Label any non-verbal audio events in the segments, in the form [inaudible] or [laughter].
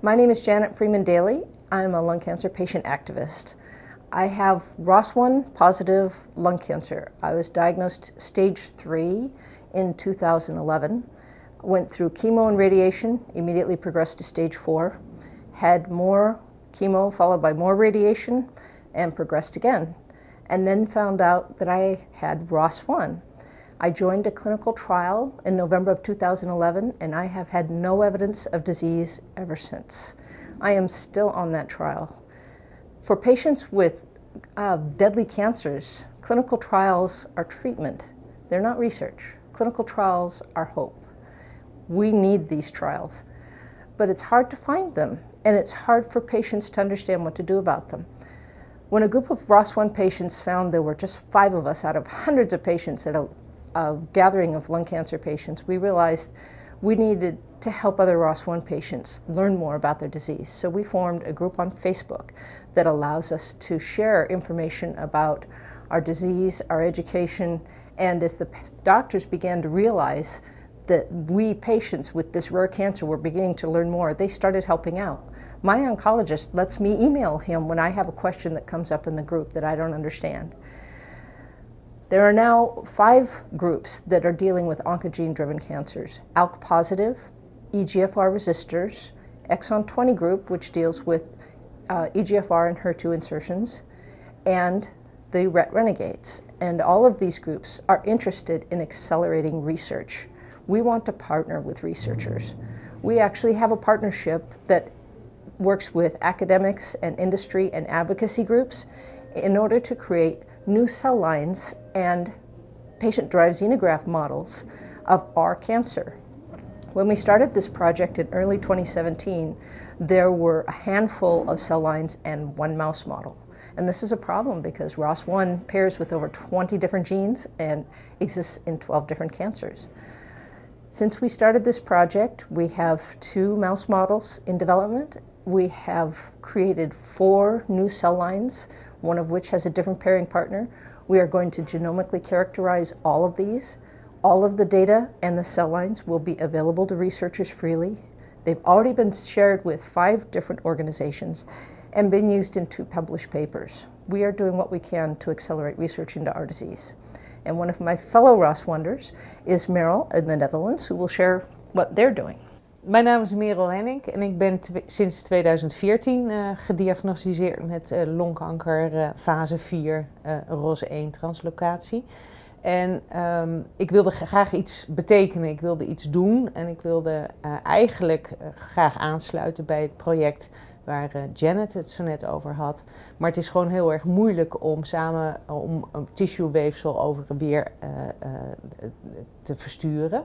My name is Janet Freeman Daily. I'm a lung cancer patient activist. I have ROS1 positive lung cancer. I was diagnosed stage three in 2011. Went through chemo and radiation, immediately progressed to stage four. Had more chemo followed by more radiation and progressed again. And then found out that I had ROS1. I joined a clinical trial in November of 2011 and I have had no evidence of disease ever since. I am still on that trial. For patients with uh, deadly cancers, clinical trials are treatment. They're not research. Clinical trials are hope. We need these trials. But it's hard to find them, and it's hard for patients to understand what to do about them. When a group of ROS1 patients found there were just five of us out of hundreds of patients at a, a gathering of lung cancer patients, we realized we needed to help other ROS1 patients learn more about their disease. So we formed a group on Facebook that allows us to share information about our disease, our education, and as the doctors began to realize that we patients with this rare cancer were beginning to learn more, they started helping out. My oncologist lets me email him when I have a question that comes up in the group that I don't understand. There are now five groups that are dealing with oncogene driven cancers ALK positive, EGFR Resisters, exon 20 group, which deals with uh, EGFR and HER2 insertions, and the RET renegades. And all of these groups are interested in accelerating research. We want to partner with researchers. We actually have a partnership that works with academics and industry and advocacy groups in order to create new cell lines and patient-derived xenograft models of our cancer. When we started this project in early 2017, there were a handful of cell lines and one mouse model. And this is a problem because ROS1 pairs with over 20 different genes and exists in 12 different cancers. Since we started this project, we have two mouse models in development. We have created four new cell lines one of which has a different pairing partner. We are going to genomically characterize all of these. All of the data and the cell lines will be available to researchers freely. They've already been shared with five different organizations and been used in two published papers. We are doing what we can to accelerate research into our disease. And one of my fellow ROS1ders is Merel in the Netherlands, who will share what they're doing. Mijn naam is Merel Henning en ik ben sinds 2014 uh, eh, gediagnosticeerd met uh, longkanker uh, fase 4 ROS1 translocatie. En um, ik wilde graag iets betekenen, ik wilde iets doen en ik wilde eigenlijk graag aansluiten bij het project waar Janet het zo net over had. Maar het is gewoon heel erg moeilijk om samen om tissueweefsel over weer te versturen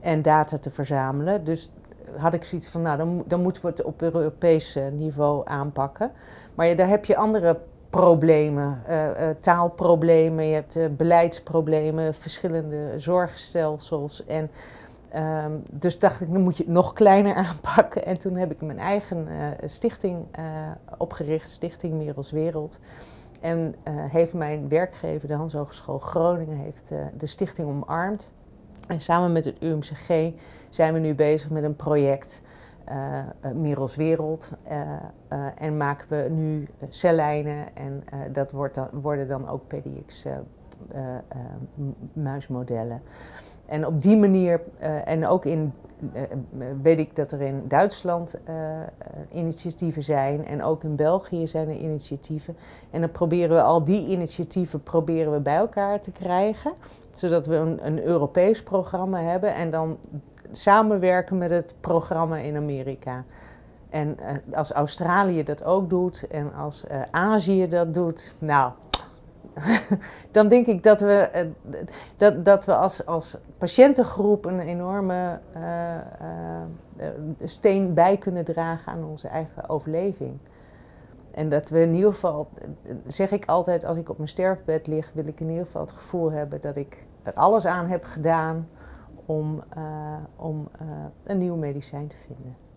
en data te verzamelen. Dus had ik zoiets van, nou, dan, dan moeten we het op Europees niveau aanpakken. Maar daar heb je andere problemen, uh, uh, taalproblemen, je hebt beleidsproblemen, verschillende zorgstelsels. En um, dus dacht ik, dan moet je het nog kleiner [laughs] aanpakken. En toen heb ik mijn eigen stichting opgericht, Stichting Merels Wereld. En heeft mijn werkgever, de Hans Hogeschool Groningen, heeft de stichting omarmd. En samen met het UMCG zijn we nu bezig met een project, uh, Wereld. Uh, en maken we nu cellijnen en dat wordt dan, worden dan ook PDX muismodellen. En op die manier, en ook in, weet ik dat er in Duitsland initiatieven zijn en ook in België zijn er initiatieven. En dan proberen we al die initiatieven proberen we bij elkaar te krijgen, zodat we een, een Europees programma hebben en dan samenwerken met het programma in Amerika. En als Australië dat ook doet en als Azië dat doet, nou, [laughs] dan denk ik dat we, uh, dat, dat we als, als patiëntengroep een enorme steen bij kunnen dragen aan onze eigen overleving. En dat we in ieder geval, zeg ik altijd, als ik op mijn sterfbed lig, wil ik in ieder geval het gevoel hebben dat ik er alles aan heb gedaan om, om een nieuw medicijn te vinden.